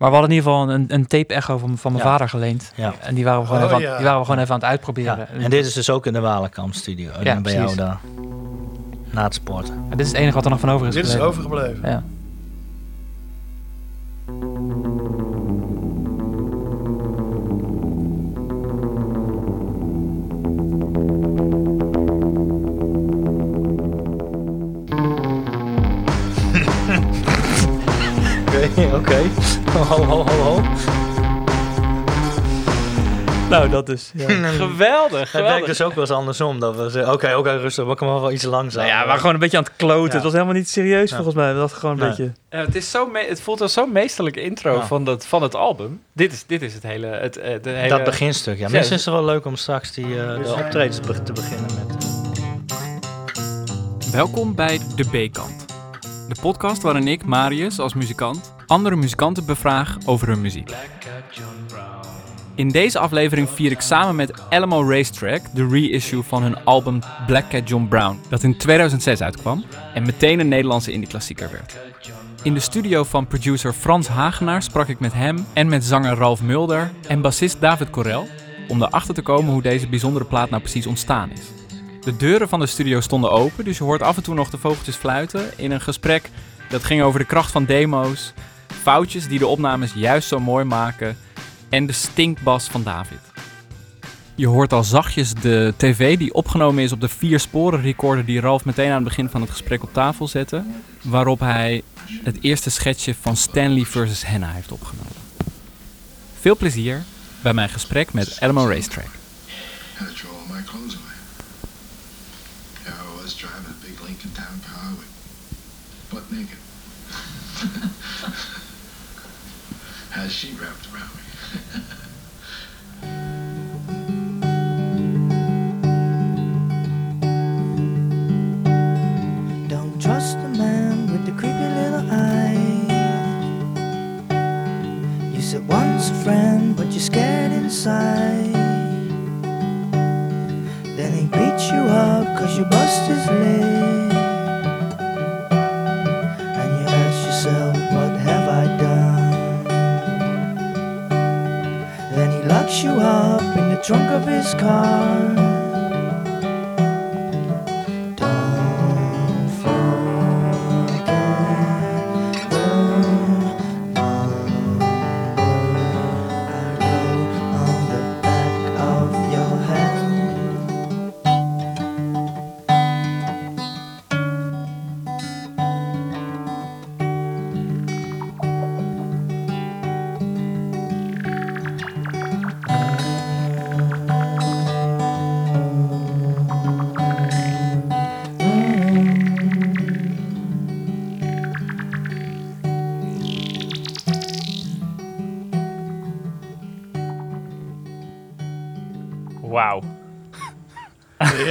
Maar we hadden in ieder geval een, een tape-echo van, van mijn Ja. vader geleend. Ja. En die waren we gewoon, Oh, even, ja. die waren we gewoon even aan het uitproberen. Ja. En dit is dus ook in de Walenkamp studio. Ja, bij jou daar. Na het sporten. En dit is het enige wat er nog van over is Dit is gebleven. overgebleven. Ja. Oké, oké. Ho, ho, ho, ho. Nou, dat is. Ja. Geweldig, Het werkt dus ook wel eens andersom. Dat we zeggen, oké, oké, rustig. We kunnen wel iets langzaam. Nou ja, we waren gewoon een beetje aan het kloten. Ja. Het was helemaal niet serieus Ja. volgens mij. We dachten gewoon een Nee. beetje... Ja, het, is zo me- het voelt als zo'n meesterlijke intro Ja. van, dat, van het album. Dit is, dit is het hele... Het, eh, de hele Dat beginstuk, ja. Misschien dus- is het wel leuk om straks die, eh, de optredens te beginnen met. Welkom bij De B-kant. De podcast waarin ik, Marius, als muzikant, andere muzikanten bevraag over hun muziek. In deze aflevering vier ik samen met Alamo Racetrack de reissue van hun album Black Cat John Brown, dat in 2006 uitkwam en meteen een Nederlandse indie-klassieker werd. In de studio van producer Frans Hagenaar sprak ik met hem en met zanger Ralf Mulder en bassist David Corel om erachter te komen hoe deze bijzondere plaat nou precies ontstaan is. De deuren van de studio stonden open, dus je hoort af en toe nog de vogeltjes fluiten in een gesprek dat ging over de kracht van demo's, foutjes die de opnames juist zo mooi maken en de stinkbas van David. Je hoort al zachtjes de tv die opgenomen is op de vier sporen recorder die Ralf meteen aan het begin van het gesprek op tafel zette, waarop hij het eerste schetsje van Stanley vs. Henna heeft opgenomen. Veel plezier bij mijn gesprek met Alamo Racetrack. Butt naked. Wrapped around me.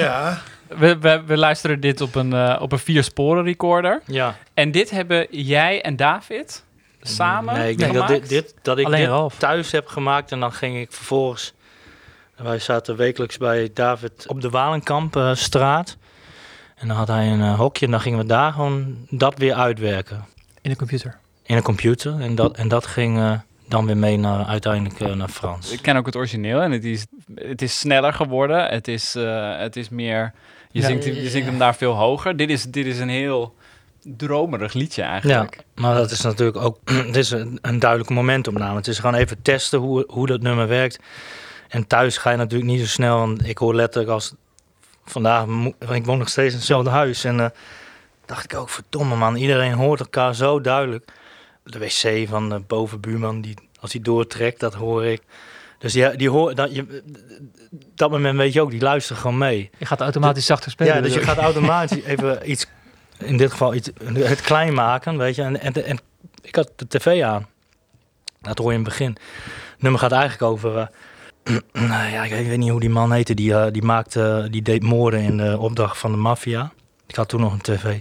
Ja. We, we, we luisteren dit op een, eh, op een vier sporen recorder. Ja. En dit hebben jij en David samen Nee, ik denk dat, gemaakt? dit, dit, dat ik Alleen dit Ralf. thuis heb gemaakt en dan ging ik vervolgens... Wij zaten wekelijks bij David op de Walenkampstraat. en dan had hij een eh, hokje en dan gingen we daar gewoon dat weer uitwerken. In de computer. In een computer. En dat, en dat ging eh, dan weer mee naar, uiteindelijk eh, naar Frans. Ik ken ook het origineel en het is, het is sneller geworden. Het is, eh, het is meer... Je, Ja. zingt, je zingt hem daar veel hoger. Dit is, dit is een heel dromerig liedje eigenlijk. Maar dat is natuurlijk ook het is een, een duidelijke momentopname. Het is gewoon even testen hoe, hoe dat nummer werkt. En thuis ga je natuurlijk niet zo snel. Want ik hoor letterlijk als vandaag, ik woon nog steeds in hetzelfde huis. En eh, dacht ik ook, verdomme man, iedereen hoort elkaar zo duidelijk. De wc van de bovenbuurman, die, als hij doortrekt, dat hoor ik. Dus ja, die hoor, dat, je, dat moment weet je ook, die luisteren gewoon mee. Je gaat automatisch zachter spelen. Ja, dus je gaat automatisch even iets, in dit geval iets, het klein maken, weet je. En, en, en ik had de tv aan. Dat hoor je in het begin. Het nummer gaat eigenlijk over, nou ja, ik weet niet hoe die man heette, die, eh, die maakte, die deed moorden in de opdracht van de maffia. Ik had toen nog een tv.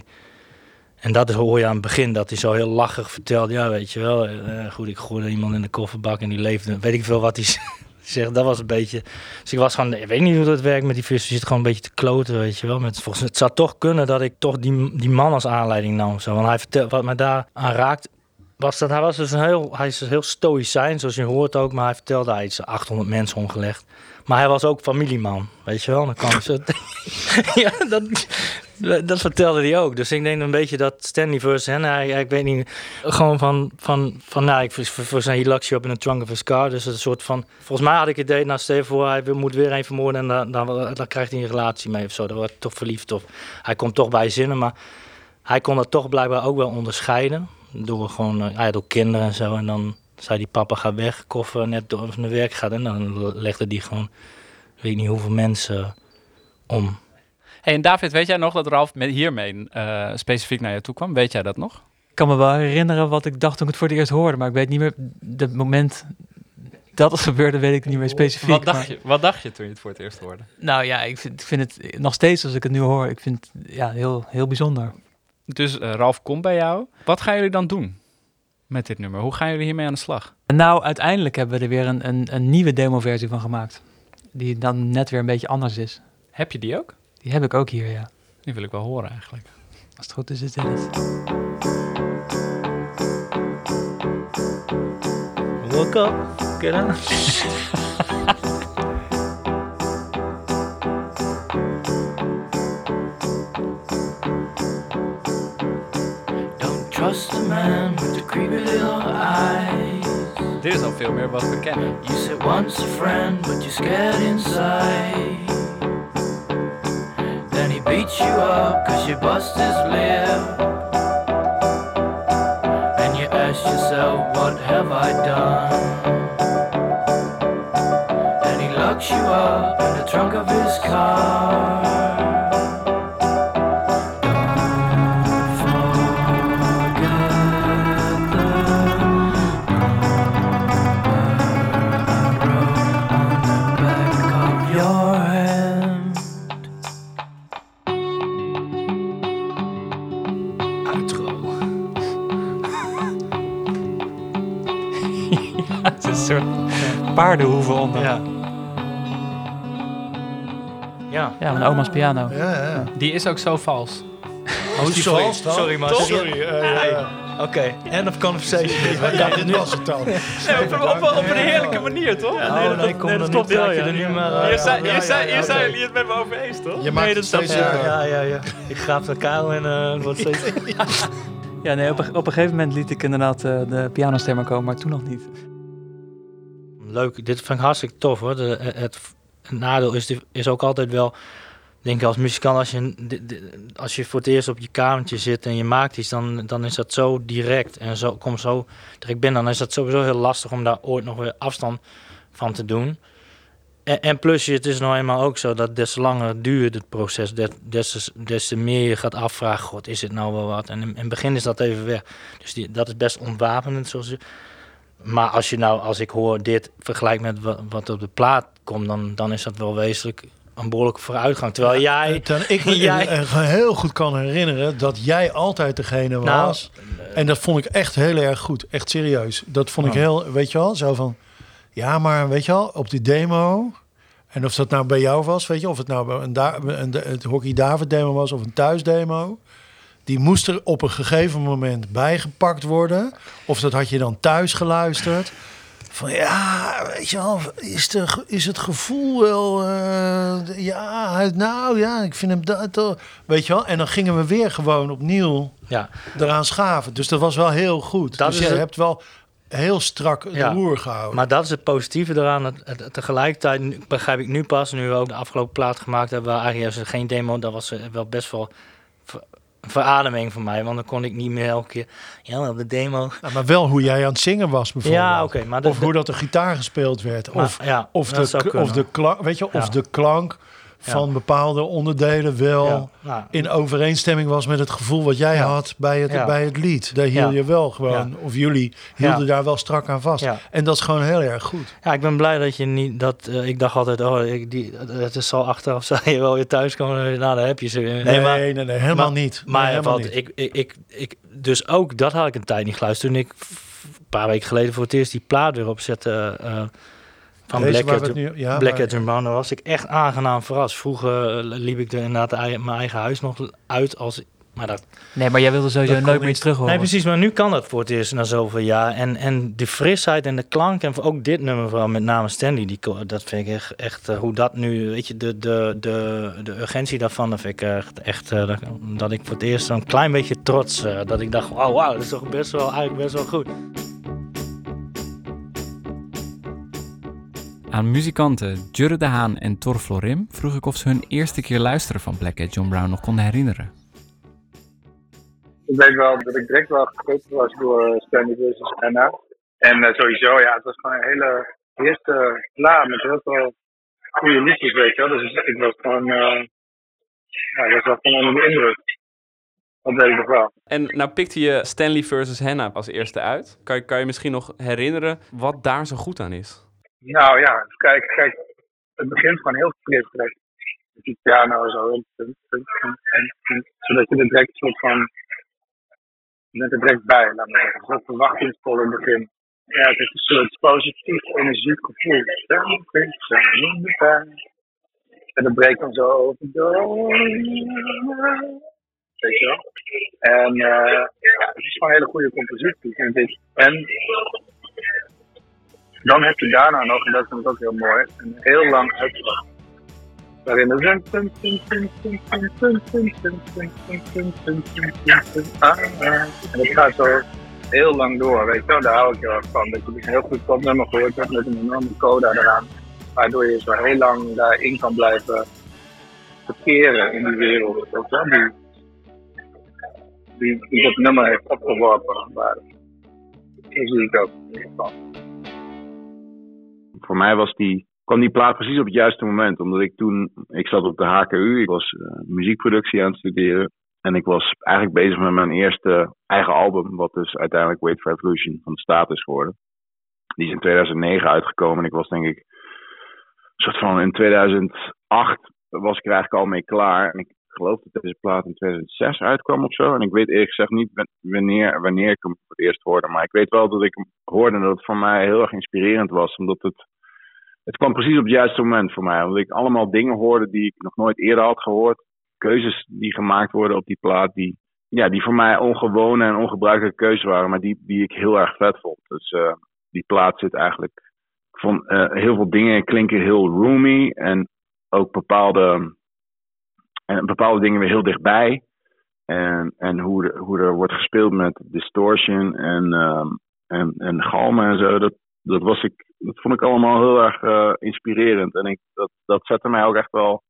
En dat is, hoor je aan het begin, dat hij zo heel lachig vertelt. Ja, weet je wel, eh, goed, ik gooide iemand in de kofferbak en die leefde. Weet ik veel wat hij zegt. Dat was een beetje... Dus ik was gewoon, ik weet niet hoe dat werkt met die vis. Je zit gewoon een beetje te kloten, weet je wel. Met, volgens, het zou toch kunnen dat ik toch die, die man als aanleiding nam. Zo. Want hij vertelt, wat mij daar aan raakt, was dat, hij was dus een heel, hij is heel stoïcijn, zoals je hoort ook, maar hij vertelde hij iets 800 mensen omgelegd. Maar hij was ook familieman, weet je wel. Dan kwam ze, ja, dat, dat vertelde hij ook. Dus ik denk een beetje dat Stanley versus hen, hij, ik weet niet, gewoon van, van, van nou, ik voor, zijn Hilux op in een trunk of his car. Dus een soort van, volgens mij had ik het idee, nou stel je voor, hij moet weer een vermoorden en dan, dan, krijgt hij een relatie mee of zo. Dan wordt hij toch verliefd of hij komt toch bij zinnen, maar hij kon dat toch blijkbaar ook wel onderscheiden. Door gewoon, eh, ja, door kinderen en zo. En dan zei die papa ga weg, koffer net door naar werk gaat. En dan legde die gewoon, weet niet hoeveel mensen om. En David, weet jij nog dat Ralf met hiermee eh, specifiek naar je toe kwam? Weet jij dat nog? Ik kan me wel herinneren wat ik dacht toen ik het voor het eerst hoorde, maar ik weet niet meer het moment dat het gebeurde, weet ik niet meer specifiek. Wat dacht, maar- je, wat dacht je toen je het voor het eerst hoorde? Nou ja, ik vind, ik vind het nog steeds als ik het nu hoor, ik vind het ja, heel, heel bijzonder. Dus eh, Ralf komt bij jou. Wat gaan jullie dan doen met dit nummer? Hoe gaan jullie hiermee aan de slag? Nou, uiteindelijk hebben we er weer een, een, een nieuwe demo-versie van gemaakt. Die dan net weer een beetje anders is. Heb je die ook? Die heb ik ook hier, ja. Die wil ik wel horen eigenlijk. Als het goed is, is dit het. Woke up, get up. Don't trust a man with the creepy little eyes. Dit is al veel meer wat we kennen. You said once a friend, but you're scared inside. Beats you up cause you bust his lip. And you ask yourself, what have I done? And he locks you up in the trunk of his car. Ja, Ja. Ja. mijn oma's piano. Ja, ja. Die is ook zo vals. Oh, sorry, zoals dan? sorry, man. Sorry. eh, ja. Oké, end of conversation. Ja, dit was het dan. op, een heerlijke manier, toch? Ja, nee, dat, kom er niet dat je er nu maar... eh, Hier zijn, jullie het met me over eens, toch? Je maakt Nee, het dat steeds snap ja, ja, ja, ja. Ik ga de kuil en eh, het wordt steeds... Ja, nee, op een, op een gegeven moment liet ik inderdaad eh, de pianostemmer komen, maar toen nog niet. Leuk, dit vind ik hartstikke tof hoor. De, het, het nadeel is, is ook altijd wel, denk ik als muzikant, als je, als je voor het eerst op je kamertje zit en je maakt iets, dan, dan is dat zo direct en zo, kom zo direct binnen. Dan is dat sowieso heel lastig om daar ooit nog weer afstand van te doen. En, en plus, het is nou eenmaal ook zo dat des te langer duurt het proces, des, te- meer je gaat afvragen, god, is het nou wel wat? En in, in het begin is dat even weg. Dus die, dat is best ontwapenend, zoals je... Maar als je nou, als ik hoor dit vergelijk met wat, op de plaat komt, dan, dan is dat wel wezenlijk een behoorlijke vooruitgang. Terwijl jij, Ten- ik me Jij- eh, heel goed kan herinneren dat jij altijd degene Nou, was. en dat vond ik echt heel erg goed. Echt serieus. Dat vond ik Oh. heel, weet je wel, zo van... Ja, maar weet je wel, op die demo... En of dat nou bij jou was, weet je, of het nou een, Da- een, het Hockey David demo was of een thuisdemo, die moest er op een gegeven moment bijgepakt worden. Of dat had je dan thuis geluisterd. Van ja, weet je wel, is, de, is het gevoel wel, eh, ja, nou ja, ik vind hem dat, toch- weet je wel. En dan gingen we weer gewoon opnieuw ja, eraan schaven. Dus dat was wel heel goed. Dat dus je het- hebt wel heel strak de Ja, roer gehouden. maar dat is het positieve eraan. Het, het- tegelijkertijd nu- begrijp ik nu pas, nu we ook de afgelopen plaat gemaakt hebben, waar juist geen demo, dat was wel best wel verademing voor mij. Want dan kon ik niet meer elke keer, ja, op de demo. Maar wel hoe jij aan het zingen was bijvoorbeeld. Ja, oké, of hoe dat de gitaar gespeeld werd. of ja, of, de, of de klank, weet je, of de klank. Van bepaalde onderdelen wel ja, nou, in overeenstemming was met het gevoel wat jij Ja. had bij het, Ja. bij het lied. Daar hield Ja. je wel gewoon, of jullie hielden daar wel strak aan vast. Ja. En dat is gewoon heel erg goed. Ja, ik ben blij dat je niet dat eh, ik dacht altijd, oh, ik, die, het is al achteraf, zou je wel weer thuiskomen. Nou, daar heb je ze. weer. Nee, maar, nee, nee, helemaal maar- niet. Nee, maar helemaal wat, niet. ik, ik, ik, ik, dus ook dat had ik een tijd niet geluisterd. Toen ik een paar weken geleden voor het eerst die plaat weer opzette eh, van Deze Black nu- ja, Black maar- Cat and Brown, daar was ik echt aangenaam verrast. Vroeger eh, liep ik er inderdaad mijn eigen huis nog uit als Maar dat, Nee, maar jij wilde sowieso nooit meer niet. iets terug horen. nee, precies. Maar nu kan dat voor het eerst na zoveel jaar. En, en de frisheid en de klank. En ook dit nummer, vooral met name Stanley. Die, dat vind ik echt, echt eh, hoe dat nu, weet je, de, de, de, de urgentie daarvan. Dat vind ik echt, echt eh, dat, dat ik voor het eerst zo'n klein beetje trots. eh, dat ik dacht, oh wauw, dat is toch best wel, eigenlijk best wel goed. Aan muzikanten Jurre de Haan en Tor Florim vroeg ik of ze hun eerste keer luisteren van Black Eyed John Brown nog konden herinneren. Ik weet wel dat ik direct wel getrokken was door Stanley versus Anna. En eh, sowieso, ja, het was gewoon een hele eerste plaat met heel veel goede liedjes, weet je wel. Dus ik was gewoon, eh ja, ik was wel gewoon onder de indruk. Dat weet ik nog wel. En nou pikte je Stanley versus Hannah als eerste uit. Kan je, kan je misschien nog herinneren wat daar zo goed aan is? Nou ja, kijk, kijk, het begint gewoon heel fris. Met die piano zo. en- en- en- en- en- Zodat je er direct soort van, je bent er direct bij, laat maar zeggen. Zo'n verwachtingsvol in het begin. Ja, het is een soort positief, energiek gevoel. En dat breekt dan zo over. Weet je wel? En eh, ja, het is gewoon een hele goede compositie, ik. En dan heb je daarna nog, en dat vind ik ook heel mooi, een heel lang uitslag. Waarin er En dat gaat zo heel lang door, weet je wel. Daar hou ik heel erg van. Dat je dus een heel goed popnummer gehoord hebt met een enorme coda eraan. Waardoor je zo heel lang daarin kan blijven verkeren in die wereld. Je wel. Die, die, die dat nummer heeft opgeworpen. Maar zo zie ik ook. Voor mij was die, kwam die plaat precies op het juiste moment. Omdat ik toen, ik zat op de HKU, ik was eh, muziekproductie aan het studeren. En ik was eigenlijk bezig met mijn eerste eigen album, wat dus uiteindelijk Wait for Revolution van de staat is geworden. Die is in 2009 uitgekomen en ik was denk ik, een soort van in 2008 was ik er eigenlijk al mee klaar. En ik geloof dat deze plaat in 2006 uitkwam of zo. En ik weet eerlijk gezegd niet wan- wanneer, wanneer ik hem voor het eerst hoorde. Maar ik weet wel dat ik hem hoorde en dat het voor mij heel erg inspirerend was. Omdat het, het kwam precies op het juiste moment voor mij. Omdat ik allemaal dingen hoorde die ik nog nooit eerder had gehoord. Keuzes die gemaakt worden op die plaat. Die, ja, die voor mij ongewone en ongebruikelijke keuzes waren. Maar die, die ik heel erg vet vond. Dus eh, die plaat zit eigenlijk... Ik eh, heel veel dingen klinken heel roomy. En ook bepaalde en bepaalde dingen weer heel dichtbij. En, en hoe, hoe er wordt gespeeld met distortion en, ehm, en, en galmen en zo. Dat, dat, was ik, dat vond ik allemaal heel erg eh, inspirerend. En ik, dat, dat zette mij ook echt wel.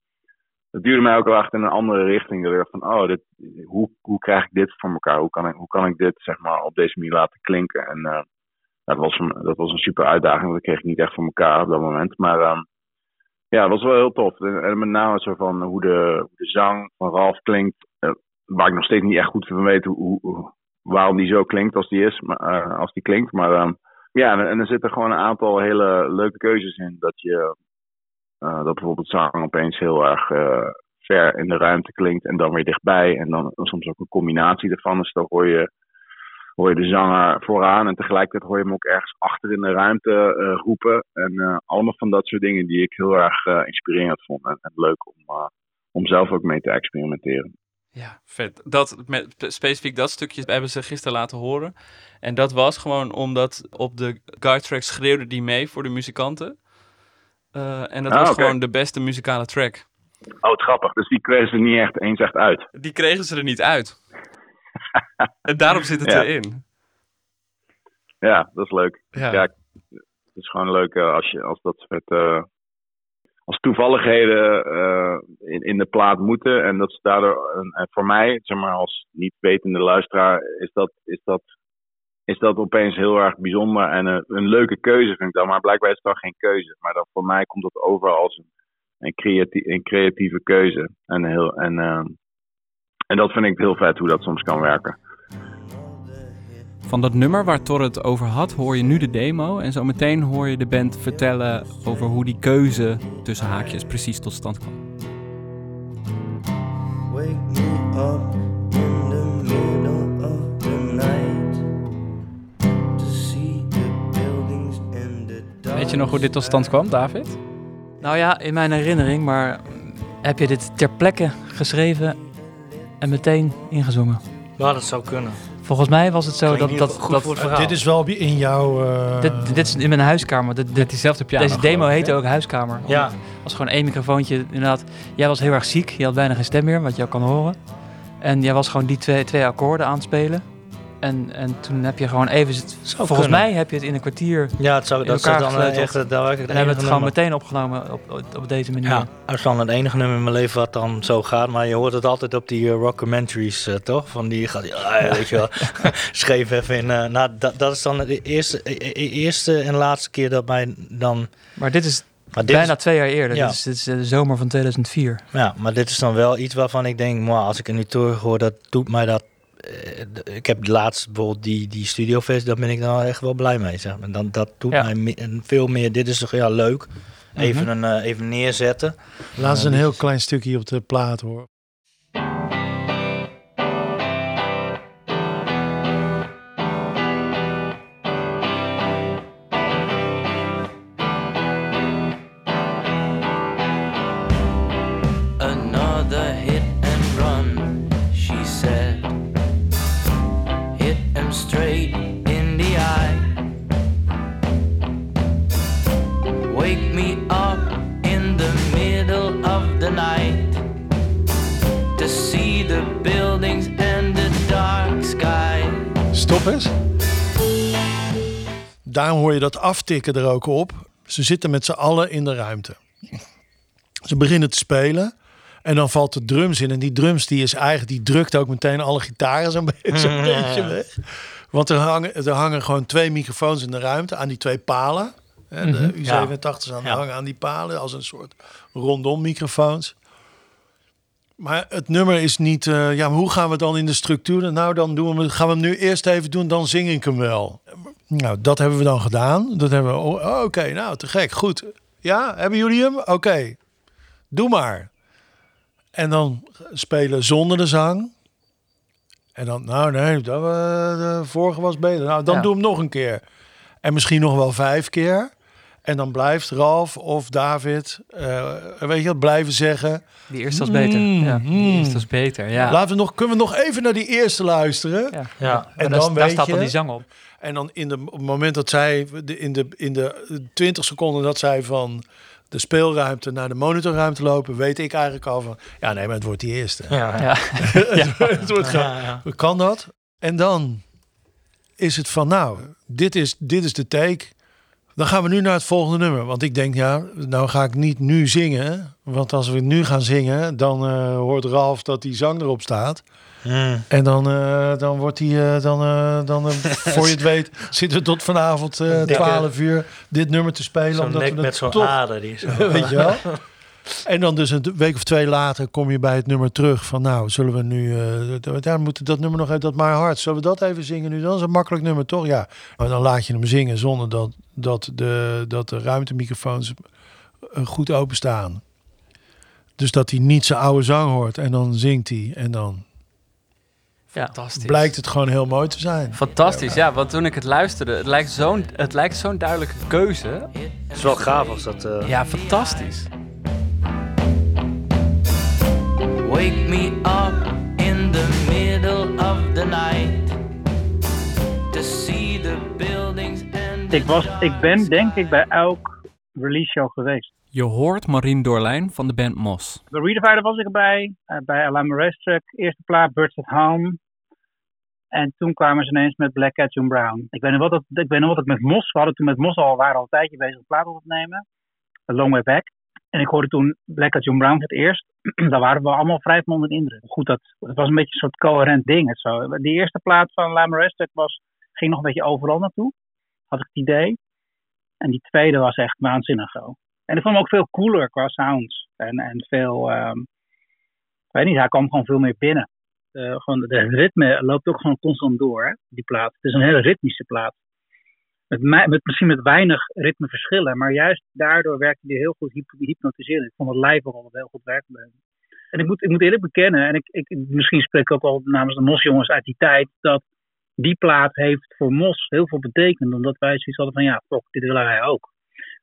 Dat duurde mij ook wel echt in een andere richting. Dat ik dacht van, oh, dit, hoe, hoe krijg ik dit voor elkaar? Hoe kan ik, hoe kan ik dit zeg maar, op deze manier laten klinken? En eh, dat, was een, dat was een super uitdaging. Dat kreeg ik niet echt voor elkaar op dat moment. Maar ehm, ja, dat was wel heel tof. En, met name zo van hoe de, hoe de zang van Ralf klinkt. eh, waar ik nog steeds niet echt goed van weet hoe, hoe, waarom die zo klinkt als die is. Maar, als die klinkt. Maar ehm, ja, en, er zitten gewoon een aantal hele leuke keuzes in. Dat je eh, dat bijvoorbeeld zang opeens heel erg eh, ver in de ruimte klinkt en dan weer dichtbij. En dan soms ook een combinatie ervan. Dus dan hoor je, hoor je de zanger vooraan en tegelijkertijd hoor je hem ook ergens achter in de ruimte eh, roepen. En allemaal van dat soort dingen die ik heel erg inspirerend vond. En, en leuk om, om zelf ook mee te experimenteren. Ja, vet. Dat, met, specifiek dat stukje hebben ze gisteren laten horen. En dat was gewoon omdat op de guide track schreeuwde die mee voor de muzikanten. Eh, en dat Ah, was gewoon de beste muzikale track. Oh, het grappig. Dus die kregen ze niet echt eens echt uit. Die kregen ze er niet uit. en daarom zit het Ja. erin. Ja, dat is leuk. Ja. Ja, het is gewoon leuk eh, als, je, als dat soort eh, als toevalligheden eh, in, in de plaat moeten. En dat is daardoor, en, voor mij, zeg maar, als niet wetende luisteraar, is dat, is dat, is dat opeens heel erg bijzonder en een, een leuke keuze vind ik dan. Maar blijkbaar is het geen keuze. Maar dan voor mij komt dat over als een, een, creatie, een creatieve keuze. En, heel, en, eh, en dat vind ik heel vet hoe dat soms kan werken. Van dat nummer waar Tor het over had, hoor je nu de demo. En zometeen hoor je de band vertellen over hoe die keuze tussen haakjes precies tot stand kwam. Wake me up in the middle of the night to see the buildings and the dark. Weet je nog hoe dit tot stand kwam, David? Nou ja, in mijn herinnering, maar heb je dit ter plekke geschreven en meteen ingezongen. Ja, dat zou kunnen. Volgens mij was het zo dat... dat, goed dat voor het verhaal. dit is wel in jouw... eh, dit, dit is in mijn huiskamer. Dit, dit, Met diezelfde piano. deze demo geloof heette ook Huiskamer. Ja, was gewoon één microfoontje. Inderdaad, jij was heel erg ziek. Je had bijna geen stem meer, wat je ook kan horen. En jij was gewoon die twee, twee akkoorden aan het spelen. En, en toen heb je gewoon even... Zou volgens kunnen. mij heb je het in een kwartier... ja het zou, dat elkaar dan echt het- het En hebben we het gewoon meteen opgenomen op, op, op deze manier. Ja, dat is dan het enige nummer in mijn leven wat dan zo gaat. Maar je hoort het altijd op die uh, rockumentaries, eh, toch? Van die gaat, ja, ja, weet je wel, scheef even in. eh, nou, dat, dat is dan de eerste, e- e- eerste en laatste keer dat mij dan... Maar dit is Maar dit bijna is, twee jaar eerder. Ja. Dit, is, dit is de zomer van 2004. ja, maar dit is dan wel iets waarvan ik denk, "Mwah, als ik er nu terug hoor, dat doet mij dat... eh, ik heb laatst bijvoorbeeld die, die studiofest, daar ben ik dan echt wel blij mee. Zeg. maar. dan, dat doet Ja. mij me- veel meer. Dit is toch ja, leuk. Even, een, eh, even neerzetten. Laat eens Ja, een heel is- klein stukje op de plaat hoor. Stop eens. Daarom hoor je dat aftikken er ook op. Ze zitten met z'n allen in de ruimte. Ze beginnen te spelen. En dan valt de drums in. En die drums die is eigenlijk, die drukt ook meteen alle gitaren zo'n be- zo'n beetje weg. Want er hangen, er hangen gewoon twee microfoons in de ruimte aan die twee palen. Hè, de U87 is aan, Ja. hangen aan die palen als een soort rondom microfoons. Maar het nummer is niet. eh, ja, hoe gaan we dan in de structuur? Nou, dan doen we, gaan we hem nu eerst even doen, dan zing ik hem wel. Nou, dat hebben we dan gedaan. Dat hebben we. oh, Oké, nou, te gek. Goed. Ja, hebben jullie hem? Oké, doe maar. En dan spelen zonder de zang. En dan, nou nee, dat, eh, de vorige was beter. Nou, dan Ja. doe hem nog een keer. En misschien nog wel vijf keer. En dan blijft Ralf of David, eh, weet je wat, blijven zeggen. Die eerste was beter. Mm, ja, mm. die eerste was beter, ja. Laten we nog, kunnen we nog even naar die eerste luisteren? ja. Ja. En daar, dan daar weet staat dan die zang op. En dan in de, op het moment dat zij, de- in de, in de 20 seconden dat zij van de speelruimte naar de monitorruimte lopen, weet ik eigenlijk al van, ja nee, maar het wordt die eerste. Ja, ja. Ja. het wordt ja. Kan dat? En dan is het van, nou, dit is, dit is de take. Dan gaan we nu naar het volgende nummer. Want ik denk, ja, nou ga ik niet nu zingen. Want als we nu gaan zingen, dan eh, hoort Ralf dat die zang erop staat. Mm. En dan, eh, dan wordt hij, eh, dan, dan voor je het weet, zitten we tot vanavond eh Dikke- 12 uur dit nummer te spelen. Zo'n omdat nek we met zo'n ader. Die zo. weet je wel. En dan dus een week of twee later kom je bij het nummer terug van nou, zullen we nu, eh we moeten dat nummer nog even, dat My Heart, zullen we dat even zingen nu? Dat is een makkelijk nummer toch? Ja. Maar dan laat je hem zingen zonder dat, dat, de, dat de ruimtemicrofoons goed openstaan. Dus dat hij niet zijn oude zang hoort en dan zingt hij en dan Ja. Fantastisch. blijkt het gewoon heel mooi te zijn. Fantastisch, ja. Want toen ik het luisterde, het lijkt zo'n, het lijkt zo'n duidelijke keuze. Het is wel gaaf als dat... eh, Ja, fantastisch. Wake me up in the middle of the night to see the buildings and the Ik, was, ik ben denk ik bij elk release show geweest. Je hoort Marien Doorlijn van de band Mos. Bij Redefider was ik erbij, eh, bij Alarm Racetrack, eerste plaat Birds at Home. En toen kwamen ze ineens met Black Cat John Brown. Ik weet nog wat dat, ik weet nog wat het met Mos, we hadden toen met Mos al, waren al een tijdje bezig een plaat op te nemen. A Long Way Back. En ik hoorde toen Black John Brown het eerst. Daar waren we allemaal vrij van de indruk. Goed, dat, het was een beetje een soort coherent ding. Zo. Die eerste plaat van Alarm Racetrack was, ging nog een beetje overal naartoe. Had ik het idee. En die tweede was echt waanzinnig zo. En ik vond hem ook veel cooler qua sounds. En, en veel, ehm, weet niet, hij kwam gewoon veel meer binnen. Eh, gewoon, de ritme loopt ook gewoon constant door, hè, die plaat. Het is een hele ritmische plaat. Met, met, misschien met weinig ritmeverschillen, maar juist daardoor werkte hij heel goed hyp- hypnotiserend. Ik vond het live ook al heel goed werken bij hem. En ik moet, ik moet eerlijk bekennen, en ik, ik, misschien spreek ik ook al namens de Mos-jongens uit die tijd, dat die plaat heeft voor Mos heel veel betekend. Omdat wij zoiets hadden van, ja, toch, dit willen wij ook.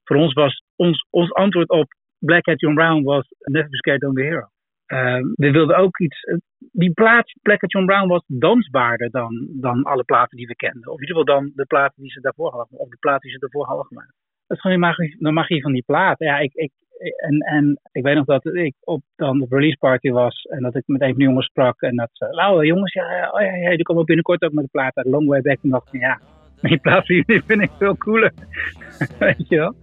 Voor ons was, ons, ons antwoord op Black Hat John Brown was Never Be Scared Don't Be Hero. Eh, we wilden ook iets. eh, die plaat, Black at John Brown, was dansbaarder dan, dan alle platen die we kenden. Of in ieder geval dan de platen die ze daarvoor hadden, of de platen die ze daarvoor hadden gemaakt. Dat is gewoon de magie, van die plaat. Ja, ik, ik, en, en ik weet nog dat ik op dan de release party was en dat ik met een van de jongens sprak. En dat ze, nou jongens, ja, oh, ja, ja, die komen binnenkort ook met de plaat uit Long Way Back. En dacht ik, ja, die plaat vind ik veel cooler. weet je wel?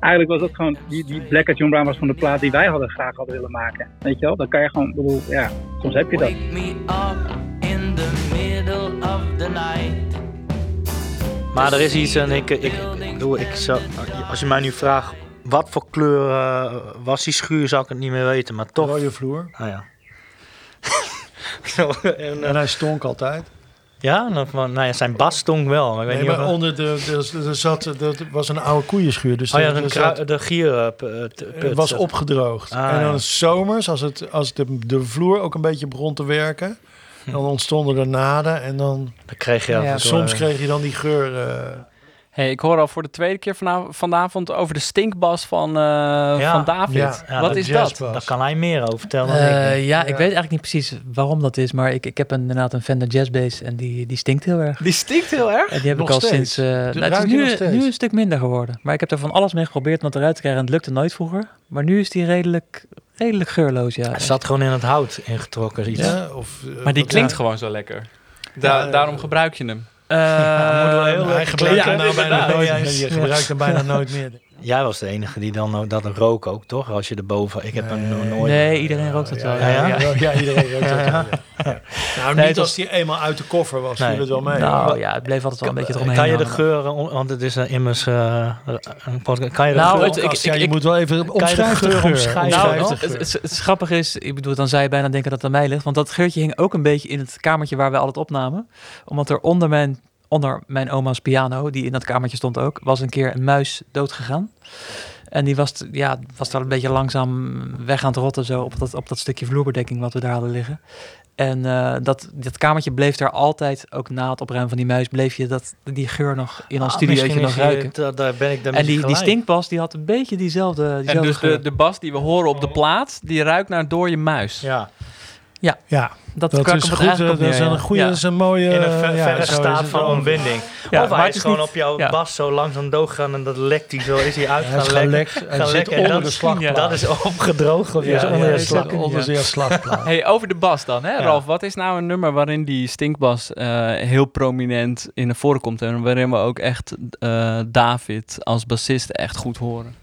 Eigenlijk was dat gewoon, die, die Black at John Brown was van de plaat die wij hadden graag hadden willen maken. Weet je wel? Dan kan je gewoon, ik bedoel, ja, soms heb je dat. Wake me up in the middle of the night. Maar er is iets en ik, ik, ik, bedoel, ik zou, als je mij nu vraagt wat voor kleur eh, was die schuur, zou ik het niet meer weten, maar toch. Rode vloer. Ah ja. Zo, en, eh, En hij stonk altijd. Ja, nou, van- nou ja, zijn bas stonk wel. Maar ik weet Nee, niet maar of- onder de, de, de zat, dat was een oude koeienschuur. Dus Oh ja, er- er zat- de gier eh, eh, het put was opgedroogd. Ah, en dan ja. zomers, als, het, als de, de vloer ook een beetje begon te werken, dan ontstonden er naden. En dan, Dan kreeg je toe, soms eh, kreeg je dan die geur. eh, Hey, ik hoor al voor de tweede keer vana- vanavond over de stinkbas van, eh, van David. ja, ja, Wat is dat? Daar kan hij meer over vertellen dan Eh, ik. ja, ik weet eigenlijk niet precies waarom dat is, maar ik, ik heb een, inderdaad een Fender Jazz Bass en die, die stinkt heel erg. Die stinkt heel erg? En die heb Nog ik al steeds? sinds... eh, nou, het is nu, nu een stuk minder geworden. Maar ik heb er van alles mee geprobeerd om het eruit te krijgen en het lukte nooit vroeger. Maar nu is die redelijk, redelijk geurloos, ja. Hij zat gewoon in het hout ingetrokken. Iets. ja, of, Maar die klinkt ja. gewoon zo lekker. Da- Ja, daarom gebruik je hem. Eh, heel lekker gebruikt klinken. hem nou bijna inderdaad. nooit Ja, meer. juist. Je gebruikt hem bijna nooit meer. Jij was de enige die dan ook- dat rook ook, toch? Als je erboven... Ik heb nooit... Nee, iedereen rookt dat Ja, wel. ja, iedereen rookt dat wel, ja. Ja. Nou, Nee, niet het als die eenmaal uit de koffer was, Nee. viel het wel mee. Nou ja, het bleef altijd wel een beetje eromheen Kan je de geuren, want het is een immers eh, een podcast. Kan je de Nou, geur, het- ik- ja, je ik- moet wel even omschrijven de geur omschrijven? Nou, Omschrijf het, de het, het, het grappige is, ik bedoel, dan zou je bijna denken dat het aan mij ligt. Want dat geurtje hing ook een beetje in het kamertje waar we altijd opnamen. Omdat er onder mijn, onder mijn oma's piano, die in dat kamertje stond ook, was een keer een muis doodgegaan. En die was, ja, was daar een beetje langzaam weg aan het rotten zo op dat, op dat stukje vloerbedekking wat we daar hadden liggen. En eh, dat, dat kamertje bleef daar altijd, ook na het opruimen van die muis, bleef je dat, die geur nog in ons Ah, nog ruiken. da- Daar ben ik dan En die, die gelijk. stinkpas, die had een beetje diezelfde, diezelfde En dus geur. de, de bas die we horen op de plaat, die ruikt naar door je muis. Ja, Ja, Dat, dat is goed. eh, op Dat is een ja. goede, Ja. dat is een mooie... in een ver- eh, ja, verre staat van ontbinding. Ja, of maar hij het is gewoon niet- op jouw ja. bas zo langzaam doodgaan en dat lekt hij zo. Is hij uit Hij is gaan lekken. gelekt. Hij Gaan zit lekken. En onder dat- de slagplaat. Dat is opgedroogd of Ja, is onder ja, de slag. zit onder zijn slagplaat. Hey, over de bas dan, hè, Ja. Ralf? Wat is nou een nummer waarin die stinkbas eh, heel prominent in de voren komt en waarin we ook echt eh, David als bassist echt goed horen?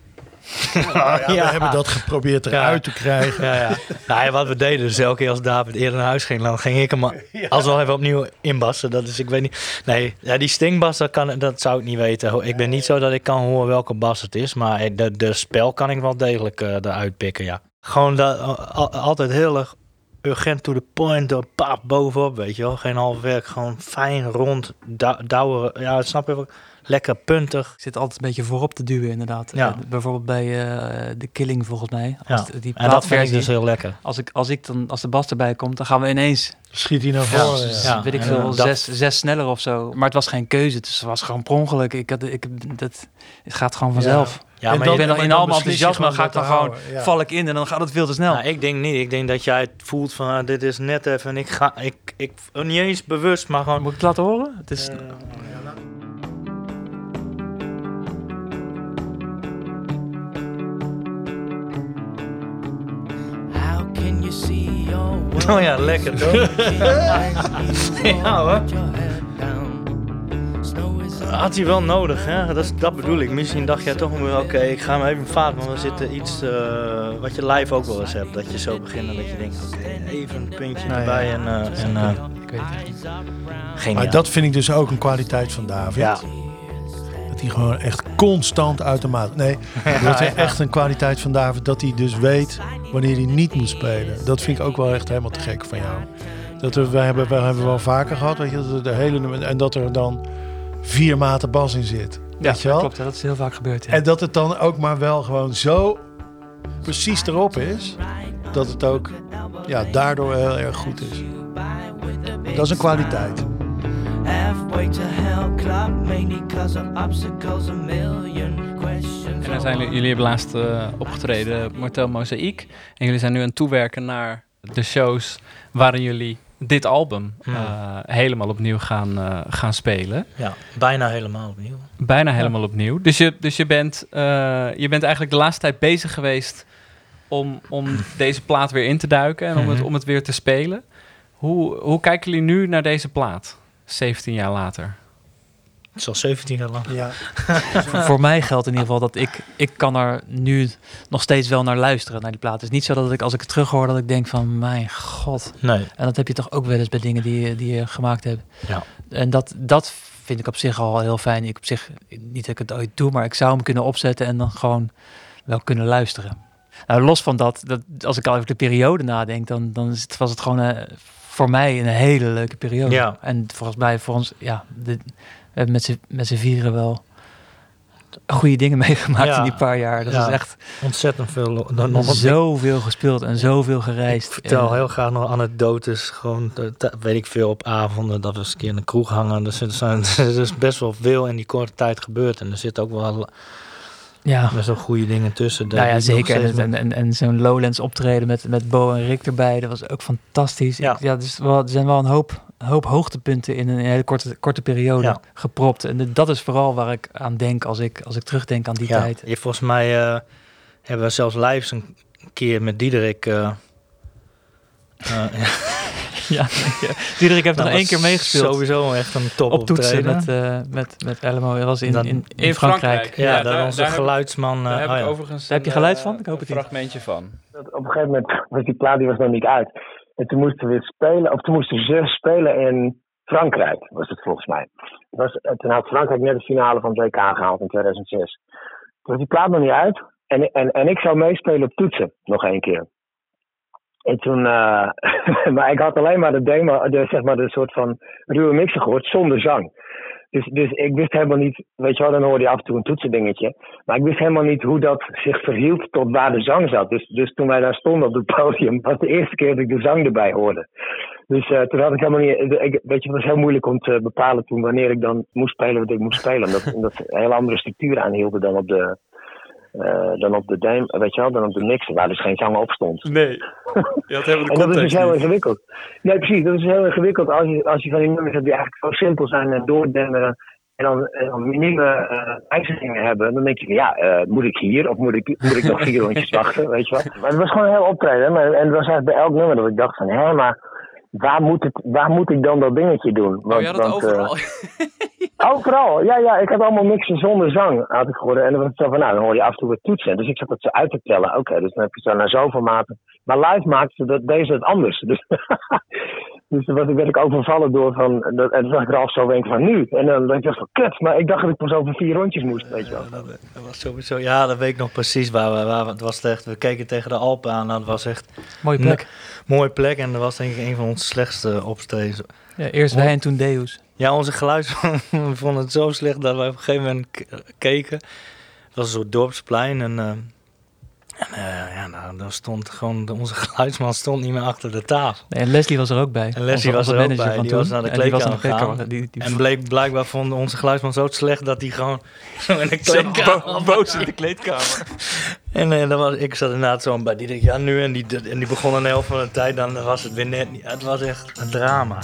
Ja, we hebben dat geprobeerd eruit te krijgen. Ja, ja. Nou, wat we deden, dus elke keer als David eerder naar huis ging, dan ging ik hem alsnog even opnieuw inbassen. Dat is, ik weet niet. Nee, ja, die stinkbas, dat, kan, dat zou ik niet weten. Ik ben niet zo dat ik kan horen welke bas het is, maar de, de spel kan ik wel degelijk eh eruit pikken, ja. Gewoon dat, al- altijd heel erg urgent to the point, door bovenop, weet je wel. Geen half werk, gewoon fijn, rond, dou- douweren. Ja, snap je wel? Lekker puntig. Zit altijd een beetje voorop te duwen, inderdaad. Ja. Eh, bijvoorbeeld bij eh The Killing, volgens mij. Als Ja. de- die En dat vind ik dus heel lekker. Als, ik, als, ik dan, als de bas erbij komt, dan gaan we ineens, Schiet hij naar Ja, voren. dus, Ja. ja. weet ik en, veel, dat- zes, zes sneller of zo. Maar het was geen keuze, dus het was gewoon per ongeluk. Ik had, ik, dat, het gaat gewoon vanzelf. Ja, En maar ik ben dan in dan al mijn beslis je enthousiasme, ga ik dan gewoon, ja. val ik in en dan gaat het veel te snel. Nou, ik denk niet. Ik denk dat jij het voelt van ah, dit is net even. En ik ga, ik, ik, niet eens bewust, maar gewoon. Moet ik het laten horen? Het is, Eh, Oh ja, lekker toch? Ja, hoor. Had hij wel nodig, hè? Dat, is, dat bedoel ik. Misschien dacht jij toch wel, oké, ik ga hem even vaart, want we zitten iets eh, wat je live ook wel eens hebt. Dat je zo begint en dat je denkt, oké, even een puntje Nou ja. erbij en, eh, en eh, ik weet het niet. geniaal. Maar dat vind ik dus ook een kwaliteit van David. Ja. Dat hij gewoon echt constant uit de maat... Nee, dat is echt een kwaliteit van David. Dat hij dus weet wanneer hij niet moet spelen. Dat vind ik ook wel echt helemaal te gek van jou. Dat we, we, hebben, we hebben wel vaker gehad, weet je, dat de hele, en dat er dan vier maten bas in zit. Ja, weet je wel? klopt. Dat is heel vaak gebeurd. Ja. En dat het dan ook maar wel gewoon zo precies erop is, dat het ook ja, daardoor heel erg goed is. Dat is een kwaliteit. Halfway to hell club, mainly cause of obstacles, a million questions. En er zijn jullie, jullie hebben laatst eh, opgetreden Motel Mozaïek. En jullie zijn nu aan het toewerken naar de shows waarin jullie dit album Hmm. eh, helemaal opnieuw gaan, eh, gaan spelen. Ja, bijna helemaal opnieuw. Bijna helemaal opnieuw. Dus, je, dus je, bent, eh, je bent eigenlijk de laatste tijd bezig geweest om, om deze plaat weer in te duiken en om, het, Mhm. om het weer te spelen. Hoe, hoe kijken jullie nu naar deze plaat, 17 jaar later? Het is al 17 jaar lang. Ja. voor, voor mij geldt in ieder geval dat ik, ik kan er nu nog steeds wel naar luisteren, naar die plaat. Het is niet zo dat ik als ik het terughoor, dat ik denk van, mijn god. Nee. En dat heb je toch ook wel eens bij dingen die, je- die je gemaakt hebt. Ja. En dat, dat vind ik op zich al heel fijn. Ik op zich, niet dat ik het ooit doe, maar ik zou hem kunnen opzetten en dan gewoon wel kunnen luisteren. Nou, los van dat, dat als ik al over de periode nadenk, dan, dan is het, was het gewoon eh, voor mij een hele leuke periode. Ja. En volgens mij, voor ons, ja, de, we hebben met z'n- vieren wel goede dingen meegemaakt Ja. in die paar jaar. Dat Ja. is echt Ontzettend veel. Dan nog wat- zoveel gespeeld en zoveel gereisd. Ik vertel En- heel graag nog anekdotes. Gewoon, eh, weet ik veel, op avonden dat we eens een keer in een kroeg hangen. Dus er, zijn, er is best wel veel in die korte tijd gebeurd. En er zitten ook wel Ja. best wel goede dingen tussen. Nou ja, zeker. En, en, en, en zo'n Lowlands optreden met, met Bo en Rick erbij, dat was ook fantastisch. Ja, ja dus wel, er zijn wel een hoop, hoop hoogtepunten in een hele korte, korte periode Ja. gepropt. En dat is vooral waar ik aan denk als ik, als ik terugdenk aan die ja, tijd. Je, volgens mij eh, hebben we zelfs lives een keer met Diederik. eh, Ja. Diederik heeft Dat nog één was keer meegespeeld. Sowieso echt een top Op toetsen optreden. met, eh met, met Elmo. Dat was in, Dan- in, in, Frankrijk. Ja, daar onze geluidsman. Daar eh, heb oh ik ja. overigens Daar heb je geluid eh, van? Ik hoop het een niet. fragmentje van. op een gegeven moment was die plaat die was nog niet uit. En toen moesten we weer spelen, of toen moesten ze spelen in Frankrijk, was het volgens mij. Het Was, eh, toen had Frankrijk net de finale van het WK gehaald in 2006. Toen was die plaat nog niet uit. En, en, en ik zou meespelen op toetsen, nog één keer. En toen, eh, maar ik had alleen maar de demo, de, zeg maar de soort van ruwe mixer gehoord zonder zang. Dus, dus ik wist helemaal niet, weet je wel, dan hoorde je af en toe een toetsendingetje. Maar ik wist helemaal niet hoe dat zich verhield tot waar de zang zat. Dus, dus toen wij daar stonden op het podium, was de eerste keer dat ik de zang erbij hoorde. Dus eh, toen had ik helemaal niet, ik, weet je, het was heel moeilijk om te bepalen toen wanneer ik dan moest spelen wat ik moest spelen. Omdat, omdat een hele andere structuur aanhielden dan op de, eh, dan op de dame, weet je wel, dan op de mixer, waar dus geen zang op stond. Nee. Je had helemaal de En dat is dus heel niet. ingewikkeld. Nee, precies. Dat is heel ingewikkeld als je, als je van die nummers hebt die eigenlijk zo simpel zijn en doordemmeren. En dan, en dan minieme wijzigingen hebben. Dan denk je van ja, eh, moet ik hier of moet ik, moet ik nog vier rondjes wachten? Weet je wel. Maar het was gewoon een heel optreden. Maar, en het was echt bij elk nummer dat ik dacht van hé, maar waar moet, het, waar moet ik dan dat dingetje doen? Oh, je had het eh, overal. Overal, ja, ja. Ik had allemaal mixen zonder zang, had ik gehoord. En dan was het zo van, nou, dan hoor je af en toe wat toetsen. Dus ik zat het zo uit te tellen. Oké, dus dan heb je zo naar zoveel maten. Maar live maakte ze dat, deze het anders. Dus, dus dan werd ik- werd ik overvallen door van, dat, en toen zag ik er al zo denk van nu. En dan dacht ik van, kut, maar ik dacht dat ik pas over vier rondjes moest, weet je wel. Dat was sowieso, ja, dat weet ik nog precies waar we, waar we, het was echt, we keken tegen de Alpen aan, dat was echt Mooie plek. mooie plek en dat was denk ik een van onze slechtste optredens. Ja, eerst wij en toen Deus. Ja, onze geluidsman we vonden het zo slecht dat we op een gegeven moment keken. Het was een soort dorpsplein en, eh, en eh, ja, nou, dan stond gewoon, onze geluidsman stond niet meer achter de tafel. Nee, en Leslie was er ook bij. En Leslie Onze- was onze er ook manager bij, van die toen. was naar de kleedkamer gegaan. Die- die- En bleek, blijkbaar vond onze geluidsman zo slecht dat hij gewoon zo in de kleedkamer... bo- boos in de kleedkamer. En eh, dan was, ik zat inderdaad zo bij die dacht, ja nu en die, en die begon een helft van de tijd, dan was het weer net niet. Het was echt een drama.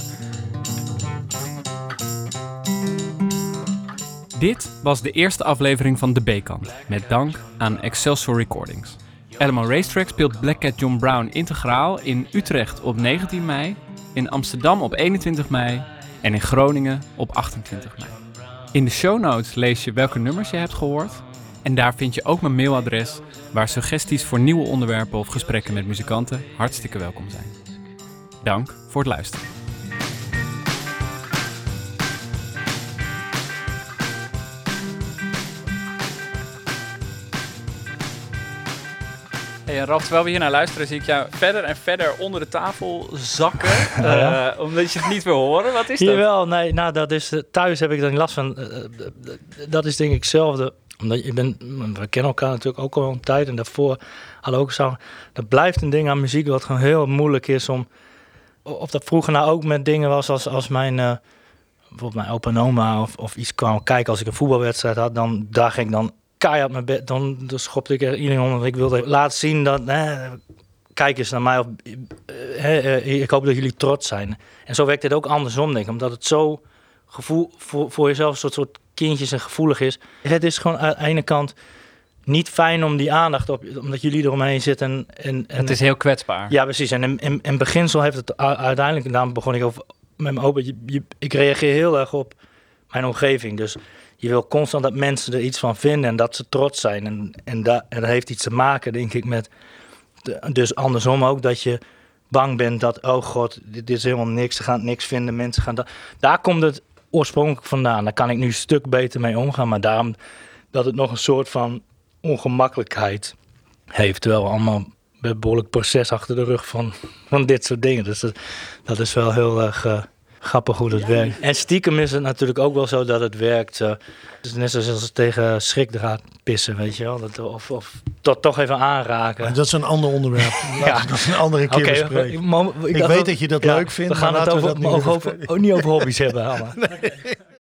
Dit was de eerste aflevering van De B-kant, met dank aan Excelsior Recordings. Elmo Racetrack speelt Black Cat John Brown integraal in Utrecht op 19 mei, in Amsterdam op 21 mei en in Groningen op 28 mei. In de show notes lees je welke nummers je hebt gehoord en daar vind je ook mijn mailadres waar suggesties voor nieuwe onderwerpen of gesprekken met muzikanten hartstikke welkom zijn. Dank voor het luisteren. En Ralf, terwijl we hier naar luisteren, zie ik jou verder en verder onder de tafel zakken. Ja. eh, omdat je het niet wil horen. Wat is dat? Jawel, nee, nou dat is, eh, thuis heb ik dan last van, eh, dat is denk ik hetzelfde. Omdat je bent, we kennen elkaar natuurlijk ook al een tijd en daarvoor hadden we ook zo. Dat blijft een ding aan muziek wat gewoon heel moeilijk is om, of dat vroeger nou ook met dingen was als, als mijn, bijvoorbeeld mijn opa en oma of, of iets kwam kijken als ik een voetbalwedstrijd had, dan daar ging ik dan keihard mijn bed. Dan, dan schopte ik er iedereen onder. Ik wilde laten zien dat, hè, kijk eens naar mij. Of, eh, hè, eh, ik hoop dat jullie trots zijn. En zo werkt het ook andersom, denk ik. Omdat het zo gevoel voor, voor jezelf een soort, soort kindjes en gevoelig is. Het is gewoon aan de ene kant niet fijn om die aandacht op, omdat jullie eromheen zitten. En, en, Het is heel kwetsbaar. ja, precies. En in, in, in beginsel heeft het uiteindelijk, en daarom begon ik over met mijn open, ik reageer heel erg op mijn omgeving. Dus je wil constant dat mensen er iets van vinden en dat ze trots zijn. En, en, da, en dat heeft iets te maken, denk ik, met, dus andersom ook, dat je bang bent dat, oh god, dit, is helemaal niks, ze gaan niks vinden, mensen gaan dat. Daar komt het oorspronkelijk vandaan. Daar kan ik nu een stuk beter mee omgaan, maar daarom dat het nog een soort van ongemakkelijkheid heeft. Terwijl we allemaal een behoorlijk proces achter de rug van, van dit soort dingen. Dus dat, dat is wel heel erg eh, grappig hoe dat werkt. En stiekem is het natuurlijk ook wel zo dat het werkt. eh, het is net zoals als tegen schrikdraad pissen, weet je wel. Dat, of, of dat toch even aanraken. Maar dat is een ander onderwerp. We dat een andere keer Oké, bespreken. Ik weet dat je dat ja, leuk vindt, We gaan maar het laten we over, dat niet over, over over- oh, niet over hobby's hebben. Nee.